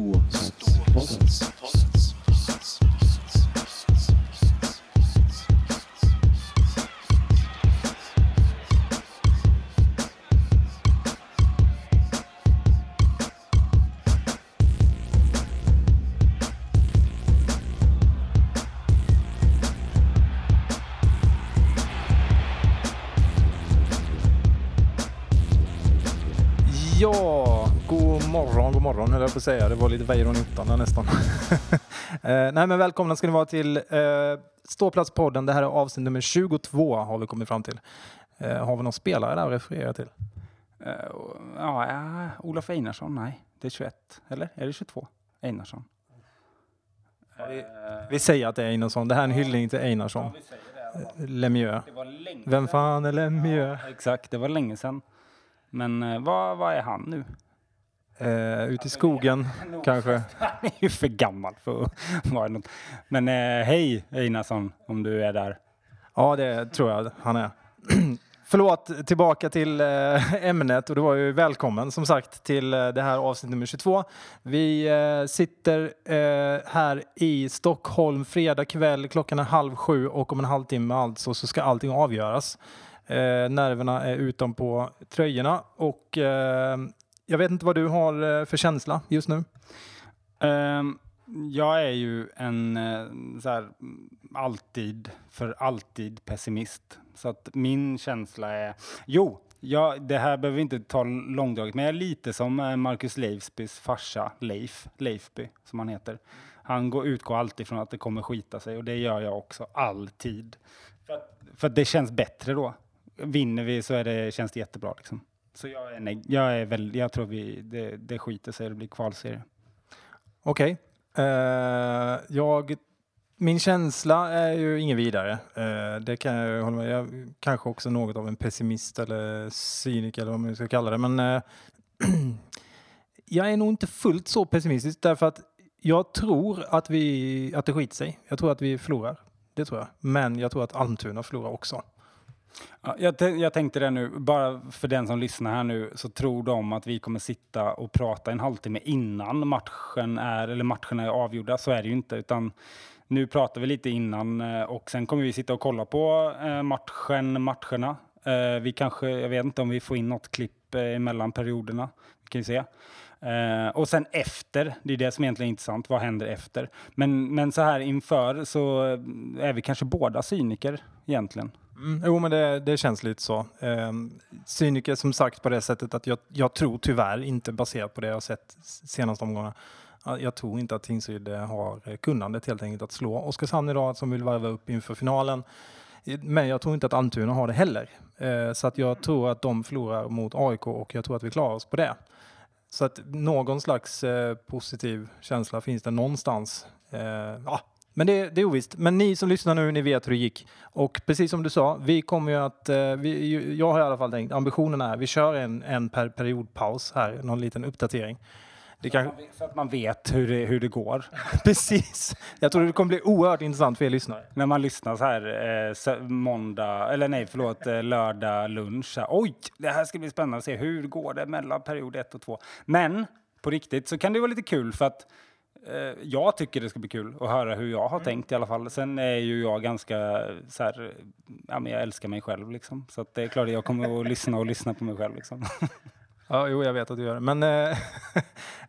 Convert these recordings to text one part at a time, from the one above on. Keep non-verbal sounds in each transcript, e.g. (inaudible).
Ja, morgon, höll jag på att säga. Det var lite Weiron i ottan där nästan. (laughs) eh, nej men välkomna ska ni vara till eh, Ståplatspodden. Det här är avsnitt nummer 22 har vi kommit fram till. Eh, har vi någon spelare där att referera till? Uh, ja, ja, Olof Einarsson, nej. Det är 21. Eller är det 22? Einarsson. vi, vi, säger att det är Einarsson. Det här är en hyllning till Einarsson. Ja, Lemieux. Vem fan är Lemieux? Ja, exakt, det var länge sedan. Men uh, vad, vad är han nu? Uh, ute i skogen kanske. Han är ju för gammal för att vara något. Men uh, hej Einarsson, om du är där. Ja, det tror jag han är. (clears throat) Förlåt, tillbaka till eh, ämnet och du var ju välkommen som sagt till eh, det här avsnitt nummer 22. Vi eh, sitter eh, här i Stockholm fredag kväll, klockan är halv sju och om en halvtimme alltså så ska allting avgöras. Eh, nerverna är utanpå tröjorna och eh, jag vet inte vad du har eh, för känsla just nu? Um jag är ju en eh, så här, alltid, för alltid pessimist. Så att min känsla är, jo, ja, det här behöver vi inte ta långdraget, men jag är lite som eh, Marcus Leifbys farsa Leif, Leifby som han heter. Han går, utgår alltid från att det kommer skita sig och det gör jag också alltid. För att, för det känns bättre då. Vinner vi så är det, känns det jättebra liksom. Så jag är, nej, jag är väl, jag tror vi, det, det skiter sig, det blir kvalserie. Okej. Okay. Uh, jag min känsla är ju ingen vidare. Uh, det kan jag hålla med Jag kanske också något av en pessimist eller cyniker eller vad man ska kalla det. Men uh, (clears throat) jag är nog inte fullt så pessimistisk därför att jag tror att, vi, att det skiter sig. Jag tror att vi förlorar. Det tror jag. Men jag tror att Almtuna förlorar också. Ja, jag, jag, tänkte det nu, bara för den som lyssnar här nu, så tror de att vi kommer sitta och prata en halvtimme innan matchen är, eller matcherna är avgjorda. Så är det ju inte, utan nu pratar vi lite innan eh, och sen kommer vi sitta och kolla på eh, matchen, matcherna. Eh, vi kanske, jag vet inte om vi får in något klipp mellan perioderna. Vi kan ju se. och sen efter, det är det som egentligen är intressant, vad händer efter? Men, men så här inför så är vi kanske båda cyniker egentligen. Mm, jo, men det, det känns lite så. Eh, cyniker som sagt på det sättet att jag, jag tror tyvärr inte baserat på det jag sett senaste omgångarna jag tror inte att Tingsryd eh, har kunnandet helt enkelt att slå Oskarshamn idag som vill varva upp inför finalen. Men jag tror inte att Almtuna har det heller. Eh, så att jag tror att de förlorar mot AIK och jag tror att vi klarar oss på det. Så att någon slags eh, positiv känsla finns det någonstans. Eh, ja, men det, det är ovisst. Men ni som lyssnar nu, ni vet hur det gick. Och precis som du sa, vi kommer ju att, vi, jag har i alla fall tänkt, ambitionen är, vi kör en, en per periodpaus här, någon liten uppdatering. Det kan... Så att man vet hur det, hur det går. (laughs) Precis. Jag tror det kommer bli oerhört intressant för er lyssnare. När man lyssnar så här eh, måndag, eller nej förlåt, eh, lördag lunch. Här, Oj, det här ska bli spännande att se. Hur går det mellan period 1 och 2? Men på riktigt så kan det vara lite kul för att eh, jag tycker det ska bli kul att höra hur jag har mm. tänkt i alla fall. Sen är ju jag ganska så här, ja men jag älskar mig själv liksom. Så det är klart att jag kommer att lyssna och lyssna på mig själv liksom. (laughs) Ja, jo, jag vet att du gör det. Men eh,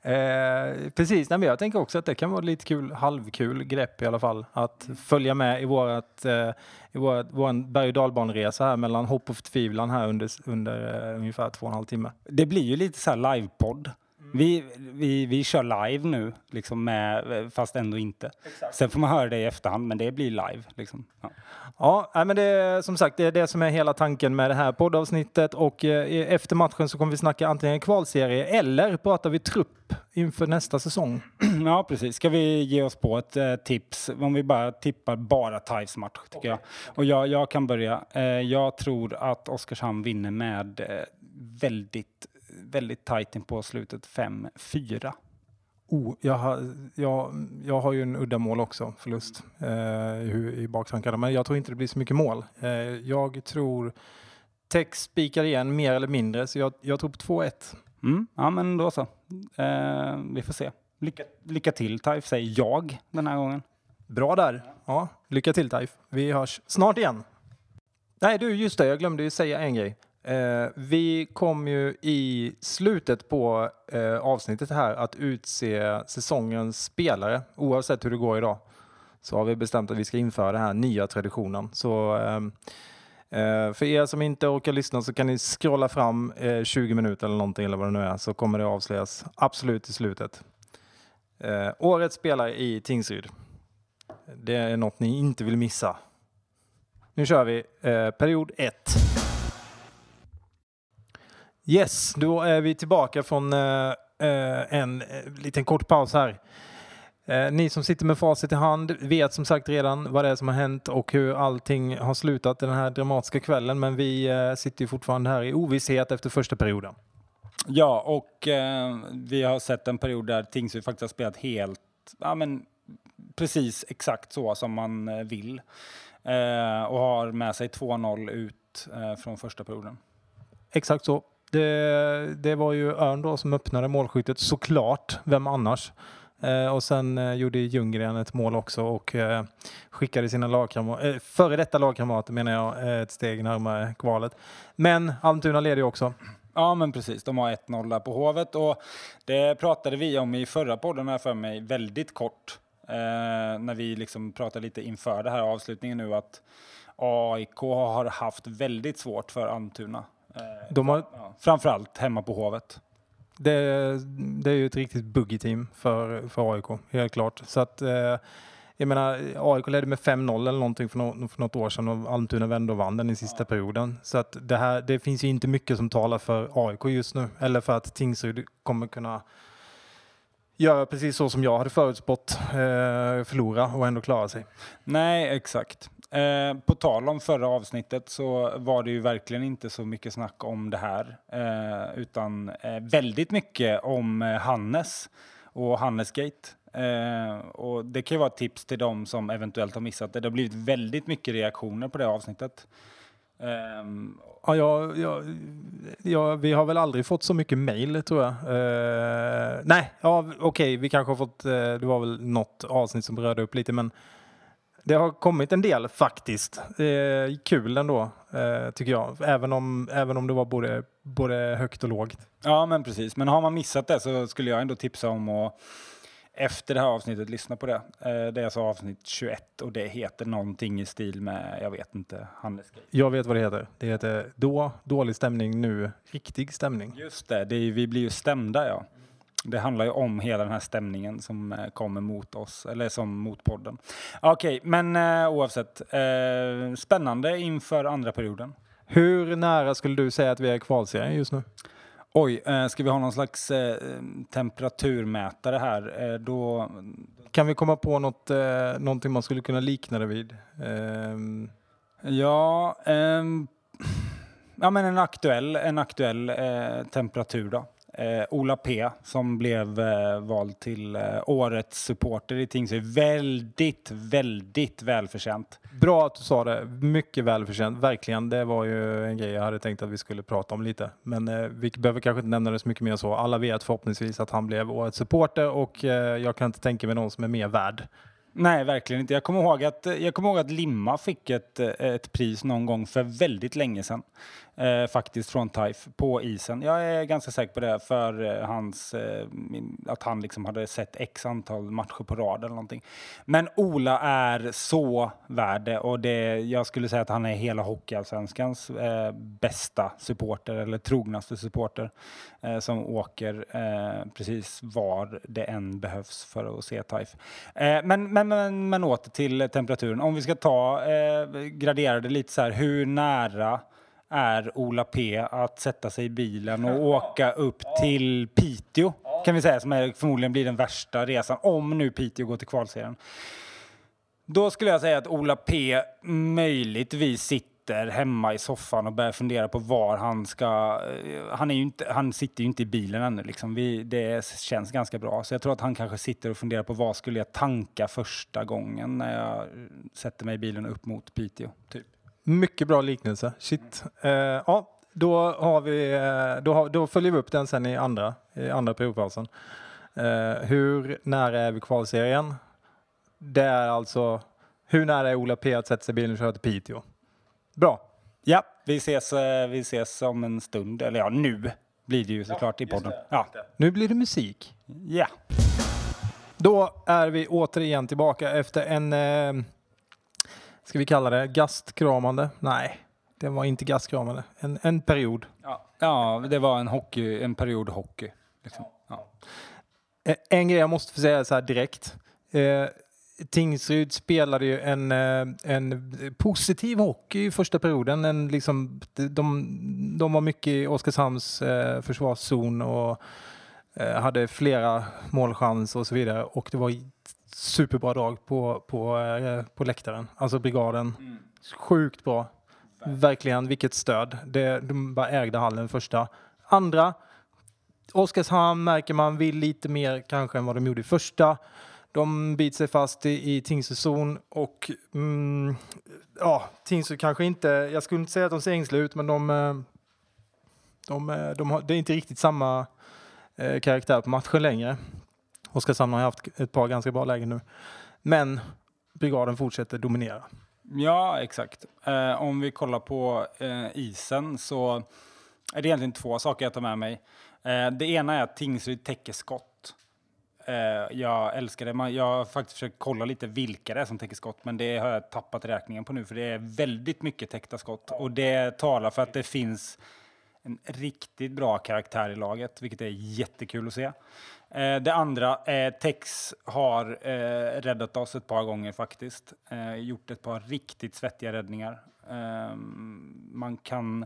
(laughs) eh, precis, nej, men jag tänker också att det kan vara lite kul, halvkul grepp i alla fall. Att följa med i vårat, eh, i vårat, vår berg och dalbaneresa här mellan hopp och förtvivlan här under, under eh, ungefär två och en halv timme. Det blir ju lite så här livepodd. Vi, vi, vi kör live nu, liksom med, fast ändå inte. Exakt. Sen får man höra det i efterhand, men det blir live. Liksom. Ja. Ja, men det är som sagt det är det som är hela tanken med det här poddavsnittet och eh, efter matchen så kommer vi snacka antingen kvalserie eller pratar vi trupp inför nästa säsong. (clears throat) Ja, precis. Ska vi ge oss på ett eh, tips? Om vi bara tippar bara Taifs match, tycker okay. jag. Och jag, jag kan börja. Eh, jag tror att Oskarshamn vinner med väldigt väldigt tajt in på slutet 5-4. Oh, jag, har, jag, jag har ju en uddamål också, förlust eh, i, i baktankarna. Men jag tror inte det blir så mycket mål. Eh, jag tror Tex spikar igen mer eller mindre, så jag, jag tror på 2-1. Mm, ja, men då så. Eh, vi får se. lycka, lycka till Taif, säger jag den här gången. Bra där. Ja, lycka till Taif. Vi hörs snart igen. Nej du, just det, jag glömde ju säga en grej. Eh, vi kom ju i slutet på eh, avsnittet här att utse säsongens spelare oavsett hur det går idag. Så har vi bestämt att vi ska införa den här nya traditionen. Så ehm, eh, för er som inte orkar lyssna så kan ni scrolla fram eh, 20 minuter eller någonting eller vad det nu är så kommer det avslöjas absolut i slutet. Eh, årets spelare i Tingsryd. Det är något ni inte vill missa. Nu kör vi eh, period 1. Yes, då är vi tillbaka från eh, eh en eh, liten kort paus här. Eh, ni som sitter med facit i hand vet som sagt redan vad det är som har hänt och hur allting har slutat den här dramatiska kvällen. Men vi eh, sitter ju fortfarande här i ovisshet efter första perioden. Ja, och eh, vi har sett en period där Tingsryd faktiskt har spelat helt, ja men precis exakt så som man vill. och har med sig 2-0 ut från första perioden. Exakt så. Det, det var ju Örn då som öppnade målskyttet såklart. Vem annars? Eh, och sen eh, gjorde Ljunggren ett mål också och eh, skickade sina lagkamrater, eh, före detta lagkamrater menar jag, eh, ett steg närmare kvalet. Men Almtuna leder ju också. Ja, men precis. De har 1-0 där på Hovet och det pratade vi om i förra podden här för mig väldigt kort. Eh, när vi liksom pratade lite inför det här avslutningen nu att AIK har haft väldigt svårt för Almtuna. Eh, De har... Ja, framförallt hemma på Hovet. Det, det är ju ett riktigt buggy team för, för AIK, helt klart. Så att, eh, jag menar, AIK ledde med 5-0 eller någonting för, no för något år sedan och Almtuna vände och vann den i sista ja. perioden. Så att det, här, det finns ju inte mycket som talar för AIK just nu, eller för att Tingsryd kommer kunna göra precis så som jag hade förutspått, eh, förlora och ändå klara sig. Nej, exakt. Eh, på tal om förra avsnittet så var det ju verkligen inte så mycket snack om det här, eh, utan eh, väldigt mycket om eh, Hannes och Hannesgate. Eh, och det kan ju vara ett tips till dem som eventuellt har missat det. Det har blivit väldigt mycket reaktioner på det avsnittet. Eh, ja, ja, ja, ja, vi har väl aldrig fått så mycket mejl tror jag. Uh, nej, ja, okej, okay, vi kanske har fått, eh, det var väl något avsnitt som rörde upp lite, men det har kommit en del faktiskt. Eh, kul ändå, eh, tycker jag. Även om, även om det var både, både högt och lågt. Ja, men precis. Men har man missat det så skulle jag ändå tipsa om att efter det här avsnittet lyssna på det. Eh, det är alltså avsnitt 21 och det heter någonting i stil med, jag vet inte, Handelsgate. Jag vet vad det heter. Det heter Då dålig stämning, nu riktig stämning. Just det, det är, vi blir ju stämda ja. Det handlar ju om hela den här stämningen som eh, kommer mot oss, eller som mot podden. Okej, okay, men uh, oavsett. Uh, spännande inför andra perioden. Hur nära skulle du säga att vi är kvalserien just nu? Oj, uh, ska vi ha någon slags uh, temperaturmätare här? Uh, då... Kan vi komma på något, uh, någonting man skulle kunna likna det vid? Ehm. Ja, um, ja men en aktuell, en aktuell temperatur då. Eh, Ola P som blev eh, vald till eh, årets supporter i Tingsryd. Väldigt, väldigt välförtjänt. Bra att du sa det. Mycket välförtjänt. Verkligen. Det var ju en grej jag hade tänkt att vi skulle prata om lite. Men eh, vi behöver kanske inte nämna det så mycket mer så. Alla vet förhoppningsvis att han blev årets supporter och eh, jag kan inte tänka mig någon som är mer värd. Nej, verkligen inte. Jag kommer ihåg att, jag kommer ihåg att Limma fick ett, ett pris någon gång för väldigt länge sedan eh, faktiskt från Taif på isen. Jag är ganska säker på det för eh, hans, eh, att han liksom hade sett x antal matcher på rad eller någonting. Men Ola är så värd det och det, jag skulle säga att han är hela Hockeyallsvenskans eh, bästa supporter eller trognaste supporter eh, som åker eh, precis var det än behövs för att se Taif. Eh, men, men, men, men åter till temperaturen. Om vi ska ta, eh, gradera det lite så här, hur nära är Ola P att sätta sig i bilen och åka upp till Piteå kan vi säga som är, förmodligen blir den värsta resan om nu Piteå går till kvalserien. Då skulle jag säga att Ola P möjligtvis sitter sitter hemma i soffan och börjar fundera på var han ska... Eh, han, är inte, han sitter ju inte i bilen ännu. Liksom. Vi, det känns ganska bra. Så jag tror att han kanske sitter och funderar på vad skulle jag tanka första gången när jag sätter mig i bilen upp mot Piteå. Typ. Mycket bra liknelse. Shit. Uh, ja, då, har vi, eh, då, har, då följer vi upp den sen i andra, i andra periodpausen. Uh, hur nära är vi kvalserien? Det är alltså, hur nära är Ola P att sätta sig i bilen och köra till Piteå? Bra. Ja, vi ses, eh, vi ses om en stund. Eller ja, nu blir det ju såklart i podden. Ja. Nu blir det musik. ja. Då är vi återigen tillbaka efter en, eh, ska vi kalla det gastkramande? Nej, det var inte gastkramande. En, en period. Ja. ja, det var en, hockey, en period hockey. Liksom. Ja. Eh, En grej jag måste få säga så här direkt. Eh, Tingsryd spelade ju en, eh, en positiv hockey i första perioden. En liksom, de, de var mycket i Oskarshamns eh, försvarszon och eh, hade flera målchanser och så vidare. Och det var superbra drag på, på, eh, på läktaren. Alltså brigaden. Sjukt bra. Verkligen, vilket stöd. Det, de bara ägde hallen första. Andra, Oskarshamn märker man vill lite mer kanske än vad de gjorde i första. De biter sig fast i, i Tingsryds zon och mm, ja, Tingsryd kanske inte, jag skulle inte säga att de ser ängsliga ut men de, eh, de, de, de har, det är inte riktigt samma eh, karaktär på matchen längre. Oskarshamn har haft ett par ganska bra lägen nu. Men brigaden fortsätter dominera. Ja, exakt. Eh, om vi kollar på eh, isen så är det egentligen två saker jag tar med mig. Eh, det ena är att Tingsryd täcker skott. Eh, jag älskar det. Man, jag har faktiskt försökt kolla lite vilka det är som täcker skott, men det har jag tappat räkningen på nu, för det är väldigt mycket täckta skott. Och det talar för att det finns en riktigt bra karaktär i laget, vilket är jättekul att se. Eh, det andra, eh, Tex har eh, räddat oss ett par gånger faktiskt. Eh, gjort ett par riktigt svettiga räddningar. Eh, man kan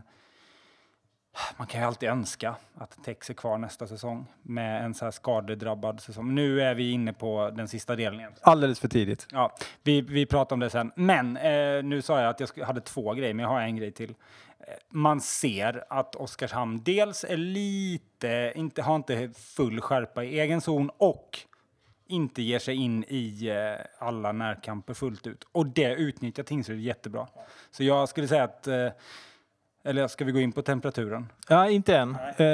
man kan ju alltid önska att Tex är kvar nästa säsong med en så här skadedrabbad säsong. Nu är vi inne på den sista delen igen. Alldeles för tidigt. Ja, vi, vi pratar om det sen. Men eh, nu sa jag att jag hade två grejer, men jag har en grej till. Eh, Man ser att Oskarshamn dels är lite, inte, har inte full skärpa i egen zon och inte ger sig in i eh, alla närkamper fullt ut. Och det utnyttjar Tingsryd jättebra. Så jag skulle säga att, eh, eller ska vi gå in på temperaturen? Ja, inte än. Eh,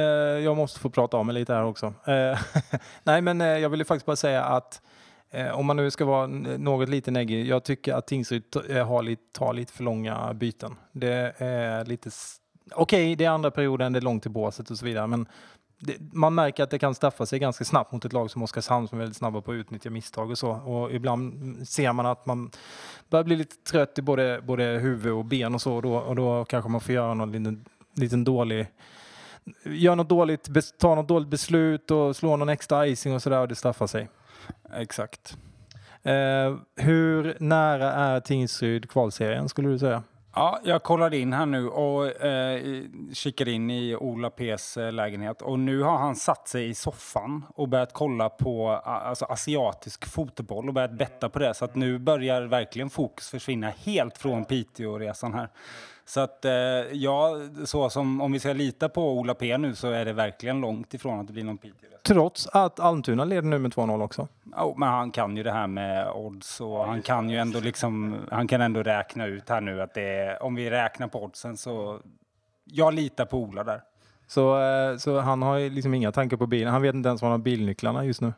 jag måste få prata om mig lite här också. Eh, (laughs) nej, men eh, jag vill ju faktiskt bara säga att eh, om man nu ska vara något lite neggig, jag tycker att Tingsryd t- har lite, tar lite för långa byten. Det är lite... Okej, det är andra perioden, det är långt till båset och så vidare, men det, man märker att det kan straffa sig ganska snabbt mot ett lag som Oskarshamn som är väldigt snabba på att utnyttja misstag och så. Och ibland ser man att man börjar bli lite trött i både, både huvud och ben och så och då, och då kanske man får göra någon liten, liten dålig gör något dåligt, tar något dåligt beslut och slår någon extra icing och sådär och det straffar sig. Exakt. Eh, hur nära är Tingsryd kvalserien skulle du säga? Ja, jag kollade in här nu och eh, kikade in i Ola P's eh, lägenhet och nu har han satt sig i soffan och börjat kolla på alltså, asiatisk fotboll och börjat betta på det. Så att nu börjar verkligen fokus försvinna helt från Piteå-resan här. Så att eh, ja, så som om vi ska lita på Ola P nu så är det verkligen långt ifrån att det blir någon Piteå-resa. Trots att Almtuna leder nu med 2-0 också. Oh, men han kan ju det här med odds och han kan ju ändå liksom, han kan ändå räkna ut här nu att det är, om vi räknar på oddsen så, jag litar på Ola där. Så, eh, så han har liksom inga tankar på bilen. Han vet inte ens var han har bilnycklarna just nu.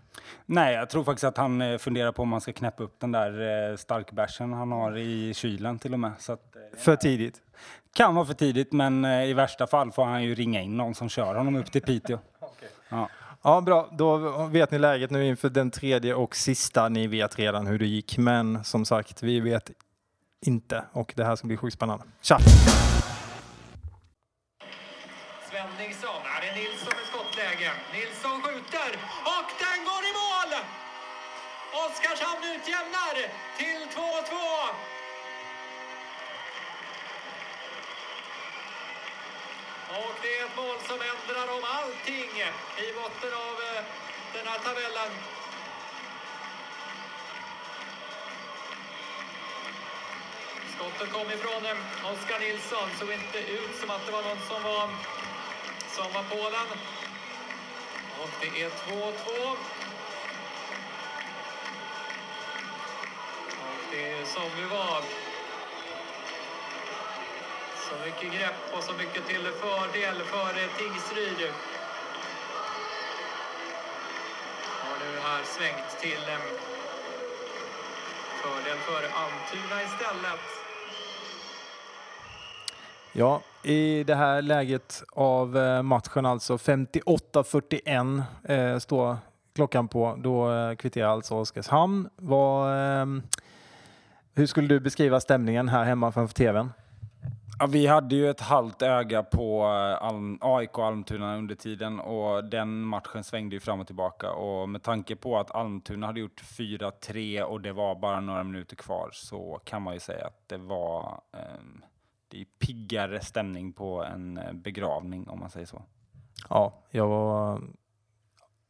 Nej, jag tror faktiskt att han eh, funderar på om man ska knäppa upp den där eh, starkbärsen han har i kylen till och med. Så att, För tidigt. kan vara för tidigt, men i värsta fall får han ju ringa in någon som kör honom upp till Piteå. (laughs) Ja. Ja, bra. Då vet ni läget nu inför den tredje och sista. Ni vet redan hur det gick, men som sagt, vi vet inte och det här ska bli sjukt spännande. Tja! Svenningsson, här är Nilsson med skottläge. Nilsson skjuter och den går i mål! Oskarshamn utjämnar till 2-2. Och det är ett mål som ändrar om allting i botten av eh, den här tabellen. Skottet kom ifrån eh, Oskar Nilsson. Såg inte ut som att det var någon som var, som var på den. Och det är 2-2. Som vi var. Så mycket grepp och så mycket till fördel för Tingsryd. Har nu här svängt till fördel för Antuna istället. Ja, i det här läget av eh, matchen alltså 58-41 eh, står klockan på. Då eh, kvitterar alltså Oskarshamn. Var, eh, hur skulle du beskriva stämningen här hemma framför tvn? Ja, vi hade ju ett halvt öga på eh, Alm, AIK Almtuna under tiden och den matchen svängde ju fram och tillbaka. Och med tanke på att Almtuna hade gjort 4-3 och det var bara några minuter kvar så kan man ju säga att det var eh, det är piggare stämning på en eh, begravning om man säger så. Ja, jag var...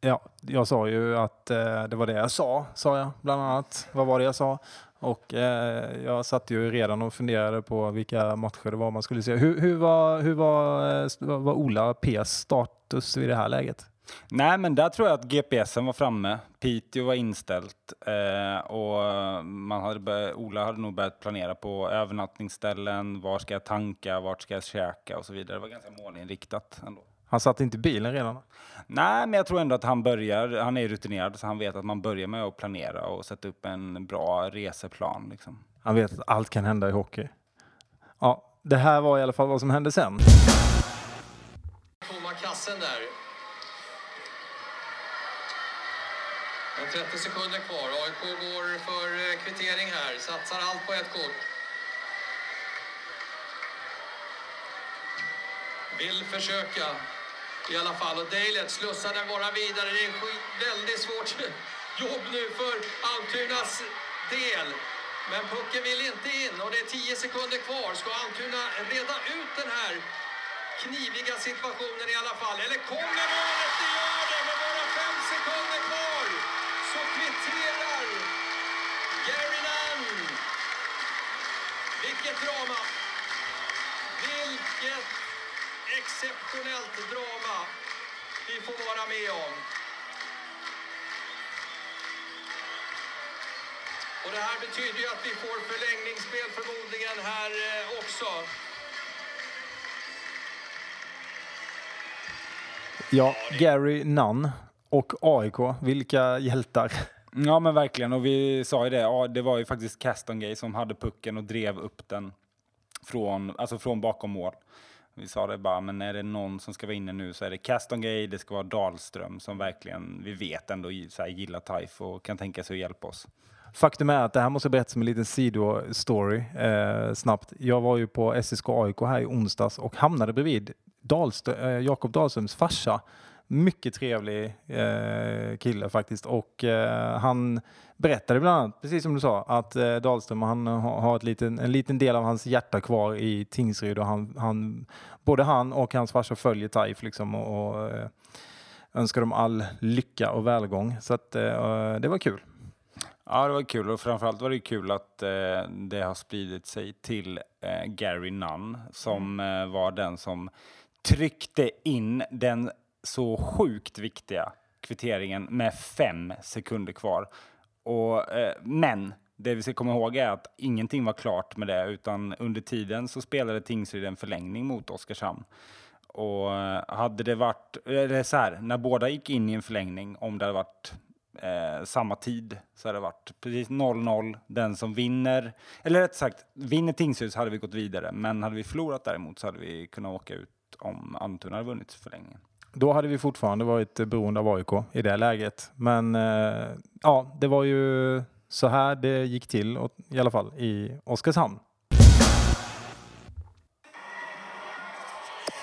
Ja, jag sa ju att eh, det var det jag sa, sa jag bland annat. Vad var det jag sa? Och eh, jag satt ju redan och funderade på vilka matcher det var man skulle se. Hur, hur, var, hur var, eh, var Ola P's status vid det här läget? Nej, men där tror jag att GPSen var framme. Piteå var inställt eh, och man hade börjat, Ola hade nog börjat planera på övernattningsställen. Var ska jag tanka? Vart ska jag käka? Och så vidare. Det var ganska målinriktat ändå. Han satt inte i bilen redan? Nej, men jag tror ändå att han börjar. Han är rutinerad så han vet att man börjar med att planera och sätta upp en bra reseplan. Liksom. Han vet att allt kan hända i hockey. Ja, det här var i alla fall vad som hände sen. Tomma kassen där. Men 30 sekunder kvar. AIK går för eh, kvittering här. Satsar allt på ett kort. Vill försöka i alla fall. Och Dejlet slussar den bara vidare. Det är skit, väldigt svårt (laughs) jobb nu för Almtunas del. Men pucken vill inte in och det är 10 sekunder kvar. Ska Almtuna reda ut den här kniviga situationen i alla fall? Eller kommer målet? Det gör det med bara fem sekunder kvar. Så kvitterar Gary Nunn. Vilket drama! Vilket exceptionellt drama vi får vara med om. Och det här betyder ju att vi får förlängningsspel förmodligen här eh, också. Ja, Gary Nunn och AIK, vilka hjältar. Ja, men verkligen. Och vi sa ju det. Ja, det var ju faktiskt Castongay som hade pucken och drev upp den från, alltså från bakom mål. Vi sa det bara, men är det någon som ska vara inne nu så är det Castongay, det ska vara Dahlström som verkligen, vi vet ändå så här, gillar TIFE och kan tänka sig att hjälpa oss. Faktum är att det här måste berättas som en liten sidostory eh, snabbt. Jag var ju på SSK AIK här i onsdags och hamnade bredvid Dahlström, eh, Jakob Dahlströms farsa. Mycket trevlig eh, kille faktiskt och eh, han berättade bland annat, precis som du sa, att eh, Dahlström han har, har ett liten, en liten del av hans hjärta kvar i Tingsryd och han, han, både han och hans farsa följer TAIF liksom och, och eh, önskar dem all lycka och välgång. Så att, eh, det var kul. Ja, det var kul och framförallt var det kul att eh, det har spridit sig till eh, Gary Nunn som eh, var den som tryckte in den så sjukt viktiga kvitteringen med fem sekunder kvar. Och, eh, men det vi ska komma ihåg är att ingenting var klart med det utan under tiden så spelade Tingsryd en förlängning mot Oskarshamn. Och eh, hade det varit, eller så här, när båda gick in i en förlängning, om det hade varit eh, samma tid så hade det varit precis 0-0. Den som vinner, eller rätt sagt, vinner Tingsryd så hade vi gått vidare. Men hade vi förlorat däremot så hade vi kunnat åka ut om Almtuna hade vunnit förlängningen. Då hade vi fortfarande varit beroende av AIK i det läget. Men eh, ja, det var ju så här det gick till i alla fall i Oskarshamn.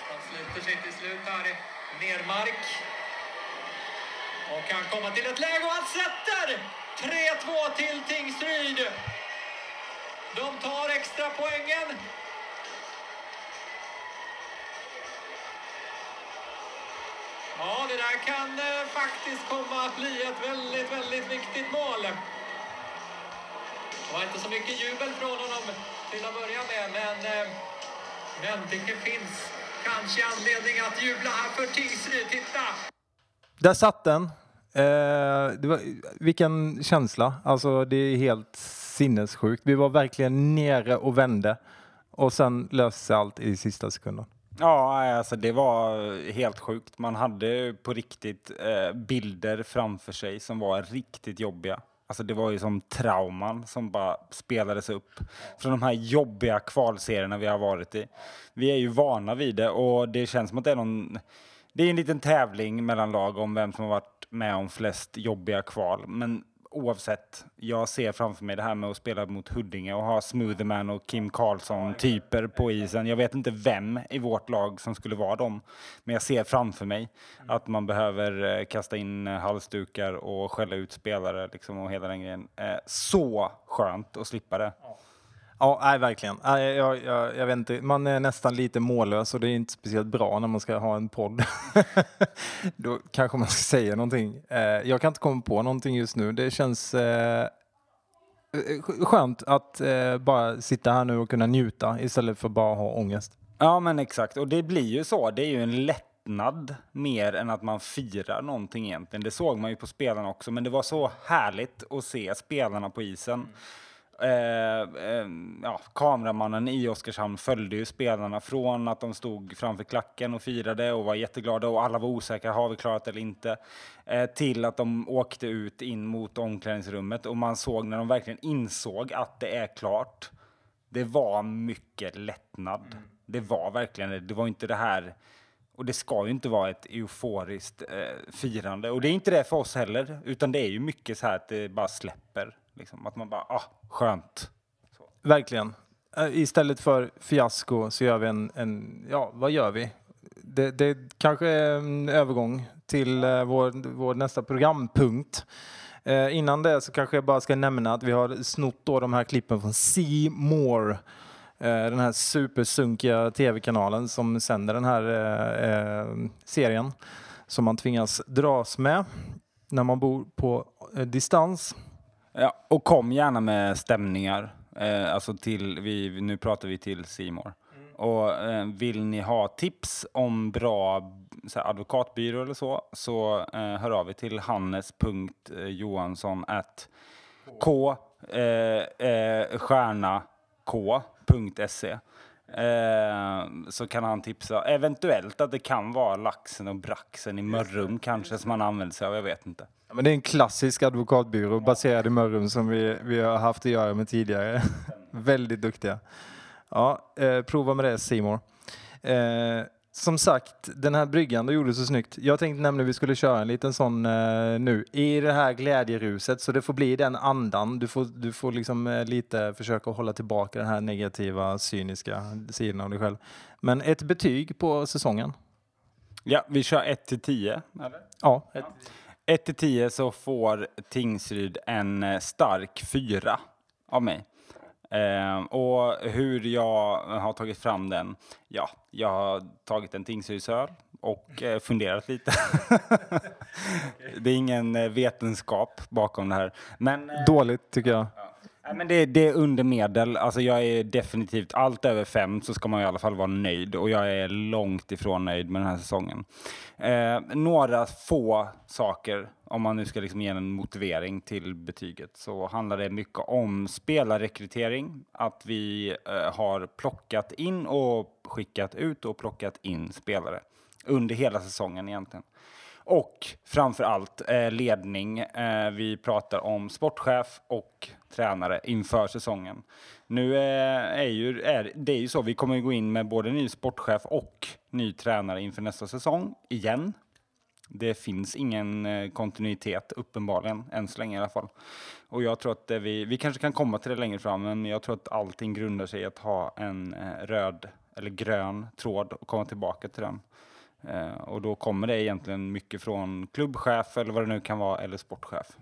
Han sluter sig till slut här. Nermark. Och kan komma till ett läge och han sätter 3-2 till Tingsryd. De tar extra poängen. Ja, det där kan eh, faktiskt komma att bli ett väldigt, väldigt viktigt mål. Det var inte så mycket jubel från honom till att börja med, men, eh, men det finns kanske anledning att jubla här för Tingsryd. Titta! Där satt den. Eh, det var, vilken känsla. Alltså det är helt sinnessjukt. Vi var verkligen nere och vände. Och sen löste sig allt i sista sekunden. Ja, alltså det var helt sjukt. Man hade på riktigt eh, bilder framför sig som var riktigt jobbiga. Alltså det var ju som trauman som bara spelades upp från de här jobbiga kvalserierna vi har varit i. Vi är ju vana vid det och det känns som att det är någon... Det är en liten tävling mellan lag om vem som har varit med om flest jobbiga kval. Men oavsett, jag ser framför mig det här med att spela mot Huddinge och ha Smoothman och Kim Karlsson-typer på isen. Jag vet inte vem i vårt lag som skulle vara dem, men jag ser framför mig att man behöver eh, kasta in halsdukar och skälla ut spelare liksom, och hela den grejen. Eh, så skönt att slippa det. Ja, nej, verkligen. Nej, jag, jag, jag vet inte, man är nästan lite mållös och det är inte speciellt bra när man ska ha en podd. (laughs) Då kanske man ska säga någonting. Eh, jag kan inte komma på någonting just nu. Det känns eh, skönt att eh, bara sitta här nu och kunna njuta istället för bara ha ångest. Ja, men exakt. Och det blir ju så. Det är ju en lättnad mer än att man firar någonting egentligen. Det såg man ju på spelarna också, men det var så härligt att se spelarna på isen. Mm Eh, eh, ja, kameramannen i Oskarshamn följde ju spelarna från att de stod framför klacken och firade och var jätteglada och alla var osäkra, har vi klarat eller inte? Eh, till att de åkte ut in mot omklädningsrummet och man såg när de verkligen insåg att det är klart. Det var mycket lättnad. Mm. Det var verkligen det. Det var inte det här och det ska ju inte vara ett euforiskt eh, firande. Och det är inte det för oss heller, utan det är ju mycket så här att det bara släpper. Liksom, att man bara, ah, skönt. Så. Verkligen. Eh, istället för fiasko så gör vi en, en ja, vad gör vi? Det, det kanske är en övergång till uh, vår, vår nästa programpunkt. Uh, innan det så kanske jag bara ska nämna att vi har snott då de här klippen från See More. Uh, den här supersunkiga tv-kanalen som sänder den här serien som man tvingas dras med när man bor på distans. Ja, och kom gärna med stämningar. Eh, alltså till, vi, nu pratar vi till Simor. Mm. Och eh, vill ni ha tips om bra så här, advokatbyrå eller så, så eh, hör av er till hannes.johansson k eh, eh, stjärna k.se. Eh, så kan han tipsa. Eventuellt att det kan vara laxen och braxen i Mörrum kanske som han använder sig av, jag vet inte. Ja, men det är en klassisk advokatbyrå baserad i Mörrum som vi, vi har haft att göra med tidigare. (laughs) Väldigt duktiga. Ja, eh, prova med det Simor. Eh, som sagt, den här bryggan du gjorde så snyggt. Jag tänkte nämligen vi skulle köra en liten sån eh, nu i det här glädjeruset så det får bli den andan. Du får, du får liksom eh, lite försöka hålla tillbaka den här negativa, cyniska sidan av dig själv. Men ett betyg på säsongen? Ja, vi kör 1 till 10. Ja. 1 till 10 så får Tingsryd en eh, stark fyra av mig. Eh, och hur jag har tagit fram den? Ja, jag har tagit en Tingsrydsöl och eh, funderat lite. (laughs) det är ingen eh, vetenskap bakom det här. Men, eh, Dåligt tycker jag. Ja. Nej, men det, det, är under medel. Alltså jag är definitivt allt över fem så ska man i alla fall vara nöjd och jag är långt ifrån nöjd med den här säsongen. Eh, några få saker, om man nu ska liksom ge en motivering till betyget, så handlar det mycket om spelarrekrytering. Att vi eh, har plockat in och skickat ut och plockat in spelare under hela säsongen egentligen. Och framför allt eh, ledning. Eh, vi pratar om sportchef och tränare inför säsongen. Nu är, är ju, är, det är ju så, vi kommer gå in med både ny sportchef och ny tränare inför nästa säsong igen. Det finns ingen eh, kontinuitet uppenbarligen, än så länge i alla fall. Och jag tror att eh, vi, vi kanske kan komma till det längre fram, men jag tror att allting grundar sig i att ha en röd eller grön tråd och komma tillbaka till den. Och då kommer det egentligen mycket från klubbchef eller vad det nu kan vara eller sportchef.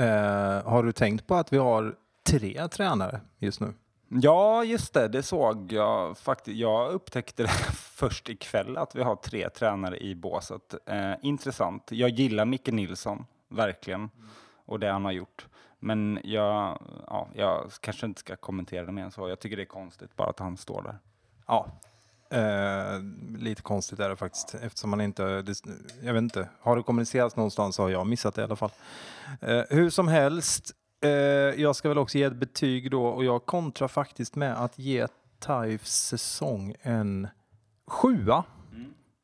Eh, har du tänkt på att vi har tre tränare just nu? Ja, just det. Det såg jag faktiskt. Jag upptäckte det (laughs) först ikväll att vi har tre tränare i båset. Eh, intressant. Jag gillar Micke Nilsson, verkligen, mm. och det han har gjort. Men jag, ja, jag kanske inte ska kommentera det mer än så. Jag tycker det är konstigt bara att han står där. Ja, Eh, lite konstigt är det faktiskt eftersom man inte, det, jag vet inte, har det kommunicerats någonstans så har jag missat det i alla fall. Eh, hur som helst, eh, jag ska väl också ge ett betyg då och jag kontrar faktiskt med att ge Taifs säsong en sjua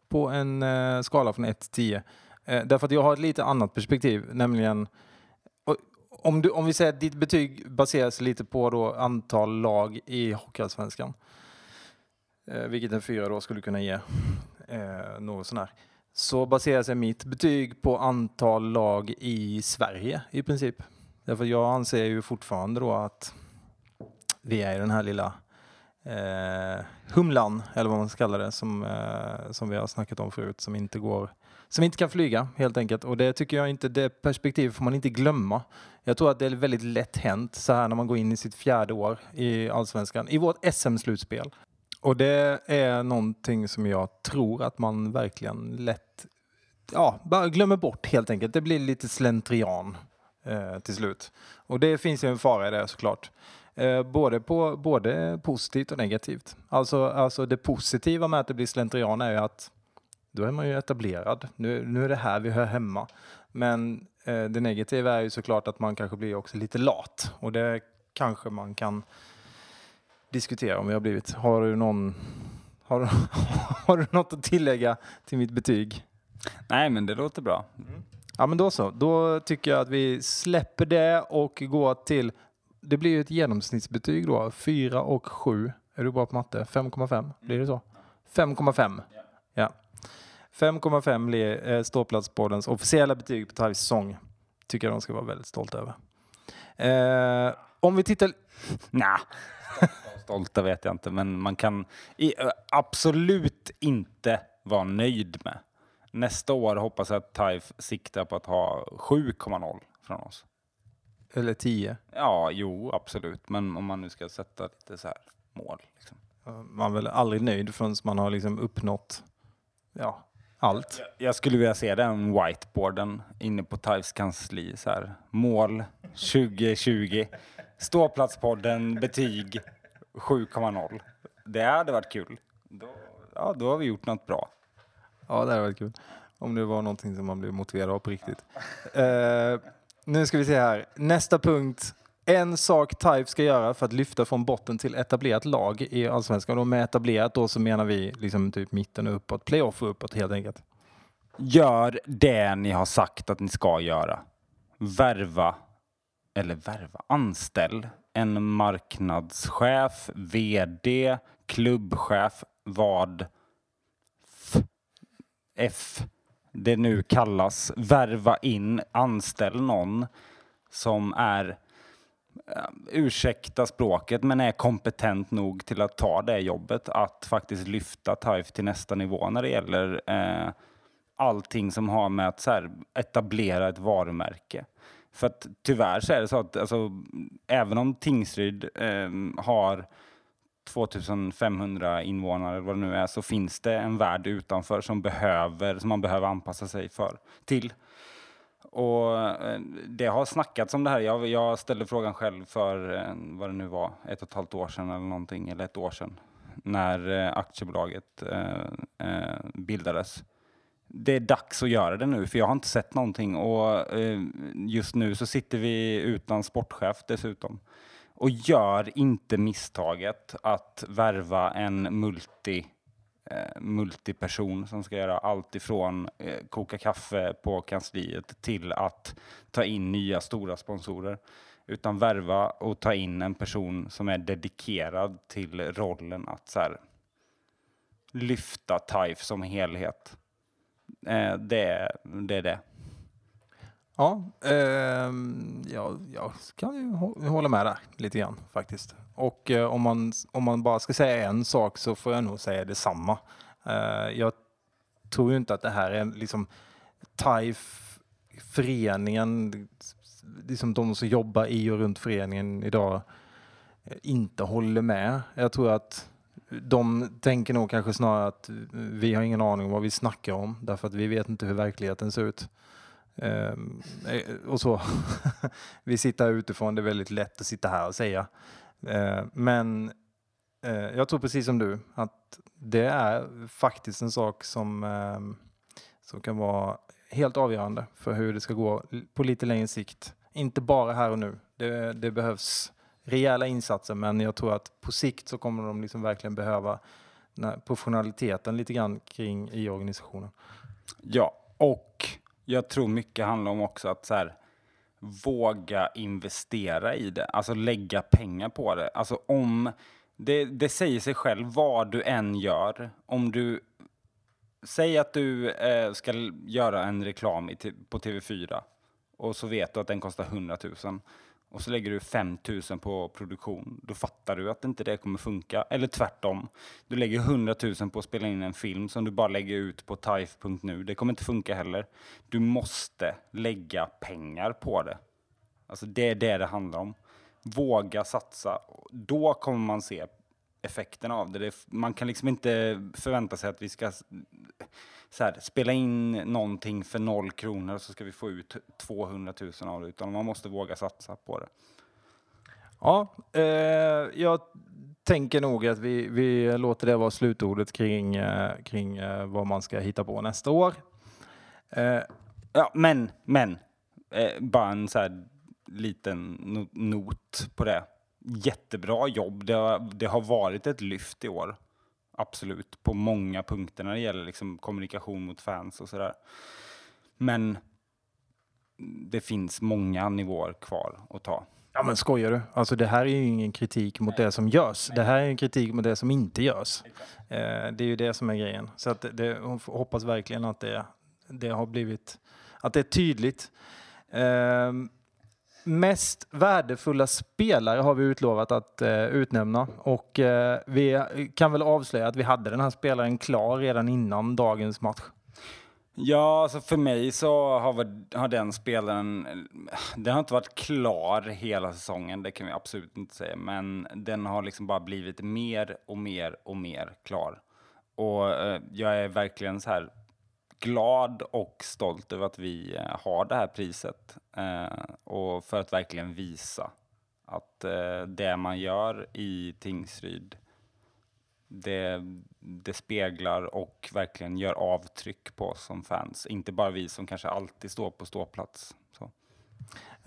på en eh, skala från 1 till 10. Eh, därför att jag har ett lite annat perspektiv, nämligen om, du, om vi säger att ditt betyg baseras lite på då antal lag i Hockeyallsvenskan, Mm. Eh, vilket en fyra då skulle kunna ge, eh, något sån här, så baserar sig mitt betyg på antal lag i Sverige i princip. Därför jag anser ju fortfarande då att vi är i den här lilla eh, humlan, eller vad man ska kalla det, som, eh, som vi har snackat om förut, som inte går som inte kan flyga helt enkelt. Och det tycker jag inte, det perspektivet får man inte glömma. Jag tror att det är väldigt lätt hänt så här när man går in i sitt fjärde år i Allsvenskan, i vårt SM-slutspel. Och det är någonting som jag tror att man verkligen lätt, ja, bara glömmer bort helt enkelt. Det blir lite slentrian eh, till slut. Och det finns ju en fara i det såklart. Eh, både, på, både positivt och negativt. Alltså, alltså det positiva med att det blir slentrian är ju att då är man ju etablerad. Nu, nu är det här vi hör hemma. Men eh, det negativa är ju såklart att man kanske blir också lite lat. Och det kanske man kan diskutera om vi har blivit. Har du någon har, (laughs) har du något att tillägga till mitt betyg? Nej, men det låter bra. Ja men då så. Då tycker jag att vi släpper det och går till, det blir ju ett genomsnittsbetyg då, 4 och 7. Är du bra på matte? 5,5? Blir det så? 5,5. Ja. 5,5 blir eh, ståplatspoddens officiella betyg på Tavis säsong. Tycker jag de ska vara väldigt stolta över. Eh, om vi tittar... Nja, (laughs) stolta vet jag inte, men man kan i, absolut inte vara nöjd med. Nästa år hoppas jag att TIFE siktar på att ha 7,0 från oss. Eller 10. Ja, jo, absolut. Men om man nu ska sätta lite så här mål. Liksom. Man är väl aldrig nöjd förrän man har liksom uppnått ja, allt. Jag skulle vilja se den whiteboarden inne på TIFEs kansli. Så här. Mål 2020. Ståplatspodden, betyg 7,0. Det hade varit kul. Då, ja, då har vi gjort något bra. Ja, det hade varit kul. Om det var någonting som man blev motiverad av på riktigt. Eh, nu ska vi se här. Nästa punkt. En sak TIFE ska göra för att lyfta från botten till etablerat lag i Allsvenskan. Och med etablerat då så menar vi liksom typ mitten och uppåt. Playoff och uppåt helt enkelt. Gör det ni har sagt att ni ska göra. Värva, eller värva, anställ en marknadschef, vd, klubbchef, vad F, F det nu kallas. Värva in, anställ någon som är eh, ursäkta språket, men är kompetent nog till att ta det jobbet. Att faktiskt lyfta TIFE till nästa nivå när det gäller eh, allting som har med att så här, etablera ett varumärke. För att tyvärr så är det så att alltså, även om Tingsryd eh, har 2500 invånare eller vad det nu är så finns det en värld utanför som, behöver, som man behöver anpassa sig för, till. Och eh, det har snackats om det här. Jag, jag ställde frågan själv för eh, vad det nu var, ett och ett halvt år sedan eller någonting, eller ett år sedan, när eh, aktiebolaget eh, eh, bildades. Det är dags att göra det nu, för jag har inte sett någonting och eh, just nu så sitter vi utan sportchef dessutom. Och gör inte misstaget att värva en multi eh, multiperson som ska göra allt ifrån eh, koka kaffe på kansliet till att ta in nya stora sponsorer. Utan värva och ta in en person som är dedikerad till rollen att så här, lyfta TIFE som helhet. Eh, det, är- det är det. Ja, eh, ja, jag kan ju hå- hålla med där lite grann faktiskt. Och eh, om, man, om man bara ska säga en sak så får jag nog säga detsamma. Eh, jag tror ju inte att det här är liksom TIFE, föreningen, liksom de som jobbar i och runt föreningen idag eh, inte håller med. Jag tror att de tänker nog kanske snarare att vi har ingen aning om vad vi snackar om därför att vi vet inte hur verkligheten ser ut. Ehm, eh, och så. (laughs) vi sitter här utifrån, det är väldigt lätt att sitta här och säga. Ehm, men eh, jag tror precis som du att det är faktiskt en sak som, eh, som kan vara helt avgörande för hur det ska gå på lite längre sikt. Inte bara här och nu. Det, det behövs rejäla insatser men jag tror att på sikt så kommer de liksom verkligen behöva professionaliteten lite grann kring i organisationen. Ja, och jag tror mycket handlar om också att så här, våga investera i det, alltså lägga pengar på det. Alltså om, det, det säger sig själv vad du än gör, om du Säg att du eh, ska göra en reklam i, på TV4 och så vet du att den kostar 100 000 och så lägger du 5000 på produktion. Då fattar du att inte det kommer funka. Eller tvärtom. Du lägger 100 000 på att spela in en film som du bara lägger ut på TIFE.nu. Det kommer inte funka heller. Du måste lägga pengar på det. Alltså det är det det handlar om. Våga satsa. Då kommer man se effekterna av det. det man kan liksom inte förvänta sig att vi ska här, spela in någonting för noll kronor och så ska vi få ut 200 000 av det, utan man måste våga satsa på det. Ja, eh, jag tänker nog att vi, vi låter det vara slutordet kring, eh, kring eh, vad man ska hitta på nästa år. Eh, ja, men, men, eh, bara en så här liten not på det. Jättebra jobb. Det har, det har varit ett lyft i år absolut, på många punkter när det gäller liksom kommunikation mot fans och sådär. Men det finns många nivåer kvar att ta. Ja men skojar du? Alltså det här är ju ingen kritik mot Nej. det som görs. Nej. Det här är en kritik mot det som inte görs. Eh, det är ju det som är grejen. Så att det, hoppas verkligen att det, det har blivit, att det är tydligt. Eh, Mest värdefulla spelare har vi utlovat att eh, utnämna och eh, vi kan väl avslöja att vi hade den här spelaren klar redan innan dagens match. Ja, alltså för mig så har, har den spelaren, eh, den har inte varit klar hela säsongen, det kan vi absolut inte säga, men den har liksom bara blivit mer och mer och mer klar. Och eh, jag är verkligen så här glad och stolt över att vi eh, har det här priset eh, och för att verkligen visa att eh, det man gör i Tingsryd det, det speglar och verkligen gör avtryck på oss som fans. Inte bara vi som kanske alltid står på ståplats. Så.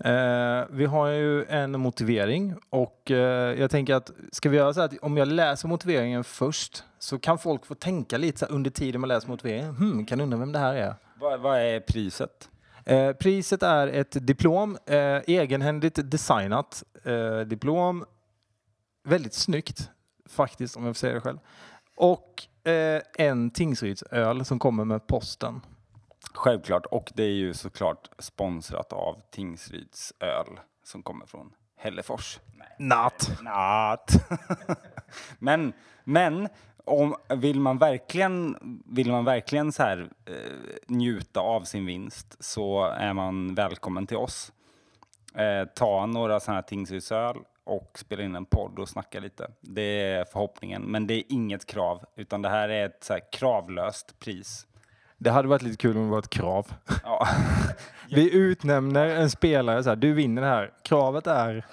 Eh, vi har ju en motivering och eh, jag tänker att ska vi göra så att om jag läser motiveringen först så kan folk få tänka lite så under tiden man läser motiveringen. Hmm, kan undra vem det här är. Vad, vad är priset? Eh, priset är ett diplom, eh, egenhändigt designat eh, diplom. Väldigt snyggt faktiskt om jag får säga det själv. Och eh, en Tingsrydsöl som kommer med posten. Självklart, och det är ju såklart sponsrat av Tingsryds öl som kommer från Hällefors. Natt. Natt. (laughs) men, men om, vill man verkligen, vill man verkligen så här, eh, njuta av sin vinst så är man välkommen till oss. Eh, ta några sådana här Tingsrydsöl och spela in en podd och snacka lite. Det är förhoppningen, men det är inget krav, utan det här är ett så här kravlöst pris det hade varit lite kul om det var ett krav. Ja. (laughs) Vi utnämner en spelare så här, du vinner det här. Kravet är...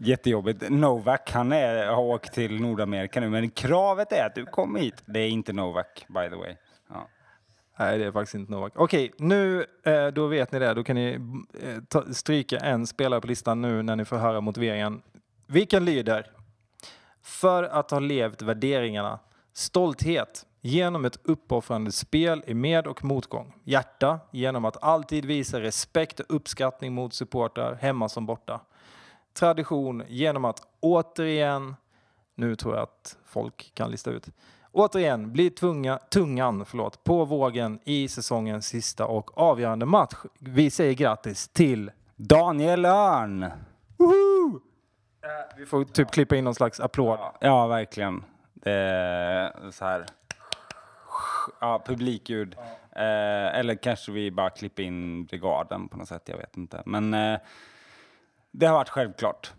Jättejobbigt. Novak, han är, har åkt till Nordamerika nu, men kravet är att du kommer hit. Det är inte Novak, by the way. Ja. Nej, det är faktiskt inte Novak. Okej, nu eh, då vet ni det. Då kan ni eh, stryka en spelare på listan nu när ni får höra motiveringen. Vilken lyder? För att ha levt värderingarna, stolthet, genom ett uppoffrande spel i med och motgång. Hjärta genom att alltid visa respekt och uppskattning mot supportrar hemma som borta. Tradition genom att återigen, nu tror jag att folk kan lista ut, återigen bli tvunga, tungan förlåt, på vågen i säsongens sista och avgörande match. Vi säger grattis till Daniel Örn! Woho! Vi får typ klippa in någon slags applåd. Ja, verkligen. Det är så här ja, publikljud. Ja. Eh, eller kanske vi bara klipper in brigaden på något sätt, jag vet inte. Men eh, det har varit självklart.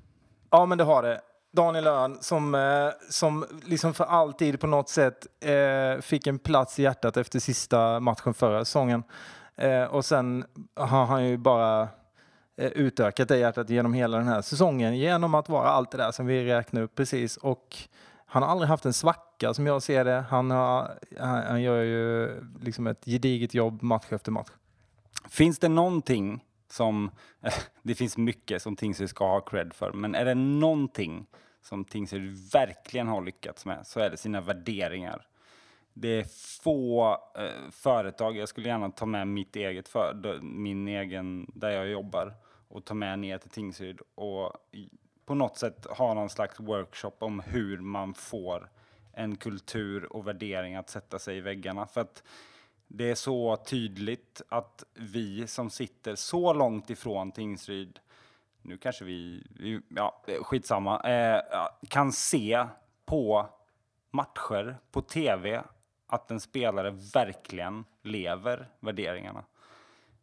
Ja, men det har det. Daniel Öhn som, eh, som liksom för alltid på något sätt eh, fick en plats i hjärtat efter sista matchen förra säsongen. Eh, och sen har han ju bara eh, utökat det hjärtat genom hela den här säsongen genom att vara allt det där som vi räknar upp precis. Och han har aldrig haft en svacka som jag ser det. Han, har, han, han gör ju liksom ett gediget jobb match efter match. Finns det någonting som, (laughs) det finns mycket som Tingsryd ska ha cred för, men är det någonting som Tingsryd verkligen har lyckats med så är det sina värderingar. Det är få eh, företag, jag skulle gärna ta med mitt eget för, min egen, där jag jobbar och ta med ner till Tingsryd och på något sätt ha någon slags workshop om hur man får en kultur och värdering att sätta sig i väggarna. För att det är så tydligt att vi som sitter så långt ifrån Tingsryd, nu kanske vi, ja skitsamma, eh, kan se på matcher på tv att en spelare verkligen lever värderingarna.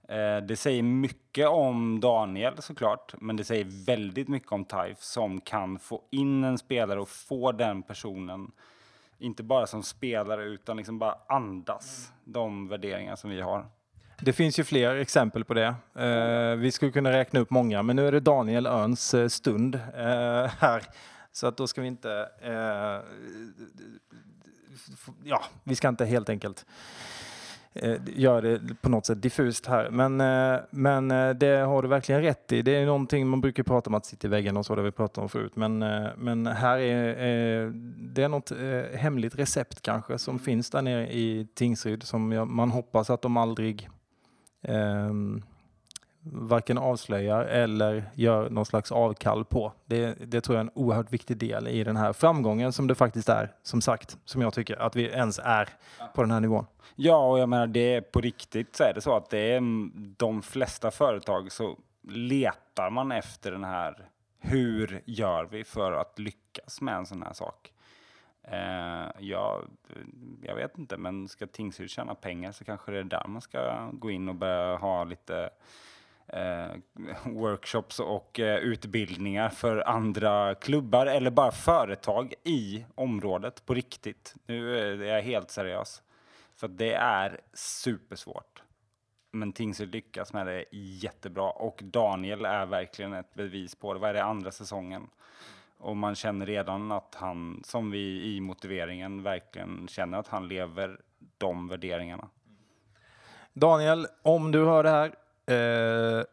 Eh, det säger mycket om Daniel såklart, men det säger väldigt mycket om Taif som kan få in en spelare och få den personen, inte bara som spelare utan liksom bara andas de värderingar som vi har. Det finns ju fler exempel på det. Eh, vi skulle kunna räkna upp många, men nu är det Daniel Örns eh, stund eh, här. Så att då ska vi inte... Eh, ja, vi ska inte helt enkelt gör det på något sätt diffust här. Men, eh, men eh, det har du verkligen rätt i. Det är någonting man brukar prata om att sitta i väggen och så, det vi pratat om förut. Men, men här är det är något hemligt recept kanske som finns där nere i Tingsryd som man hoppas att de aldrig um, varken avslöjar eller gör någon slags avkall på. Det, det tror jag är en oerhört viktig del i den här framgången som det faktiskt är, som sagt, som jag tycker att vi ens är på den här nivån. Ja, och jag menar det är på riktigt så är det så att det är de flesta företag så letar man efter den här hur gör vi för att lyckas med en sån här sak? Uh, ja, jag vet inte, men ska Tingsryd tjäna pengar så kanske det är där man ska gå in och börja ha lite Eh, workshops och eh, utbildningar för andra klubbar eller bara företag i området på riktigt. Nu eh, är jag helt seriös. För det är supersvårt. Men Tingsryd lyckas med det jättebra och Daniel är verkligen ett bevis på det. Vad är det, andra säsongen? Och man känner redan att han, som vi i motiveringen, verkligen känner att han lever de värderingarna. Daniel, om du hör det här, Eh,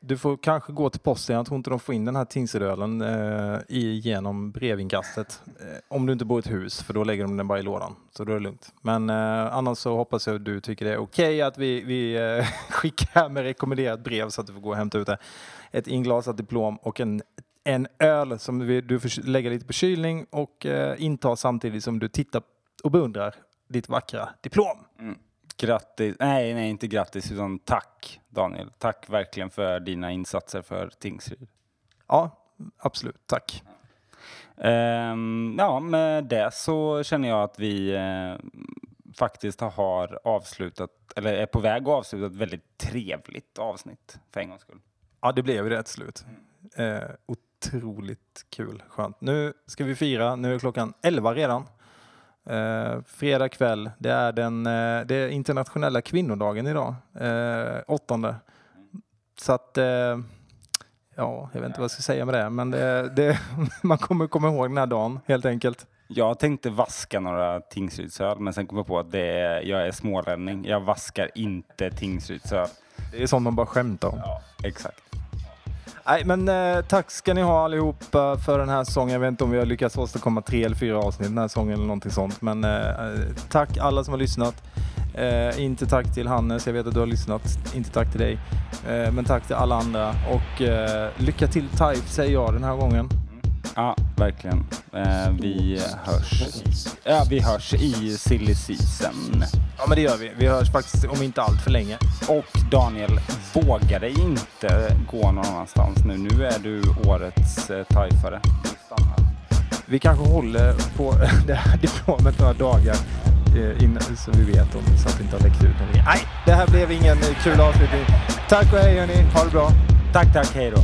du får kanske gå till posten. Jag tror inte de får in den här Tingsrydölen eh, genom brevinkastet. Eh, om du inte bor i ett hus, för då lägger de den bara i lådan. Så då är det lugnt. Men eh, annars så hoppas jag att du tycker det är okej okay att vi, vi eh, (laughs) skickar med rekommenderat brev så att du får gå och hämta ut det. Ett inglasat diplom och en, en öl som du får lägga lite på kylning och eh, inta samtidigt som du tittar och beundrar ditt vackra diplom. Mm. Grattis, nej, nej, inte grattis, utan tack Daniel. Tack verkligen för dina insatser för Tingsryd. Ja, absolut. Tack. Um, ja, med det så känner jag att vi uh, faktiskt har avslutat, eller är på väg att avsluta ett väldigt trevligt avsnitt för en gångs skull. Ja, det blev det till slut. Uh, otroligt kul, skönt. Nu ska vi fira, nu är klockan 11 redan. Eh, fredag kväll, det är den eh, det är internationella kvinnodagen idag, eh, åttonde. Så att, eh, ja, jag vet inte vad jag ska säga med det, men det, det (laughs) man kommer komma ihåg den här dagen helt enkelt. Jag tänkte vaska några Tingsrydsöl, men sen kom jag på att det är, jag är smålänning. Jag vaskar inte Tingsrydsöl. Det är sånt man bara skämtar om. Ja, exakt. Nej, men eh, tack ska ni ha allihopa för den här säsongen. Jag vet inte om vi har lyckats åstadkomma tre eller fyra avsnitt den här säsongen eller någonting sånt. Men eh, eh tack alla som har lyssnat. Eh, inte tack till Hannes, jag vet att du har lyssnat. Inte tack till dig. Eh, men tack till alla andra. Och eh, lycka till Type säger jag den här gången. Ja, verkligen. Eh, vi hörs. Ja, vi hörs i silly season. Ja, men det gör vi. Vi hörs faktiskt om inte allt för länge. Och Daniel, våga dig inte gå någon annanstans nu. Nu är du årets eh, tajfare. Vi kanske håller på (laughs) det här diplomet några dagar eh, innan, så vi vet om så att det inte har läckt ut någonting. Nej, det här blev ingen kul avslutning. Tack och hej hörni, ha det bra. Tack, tack, hej då.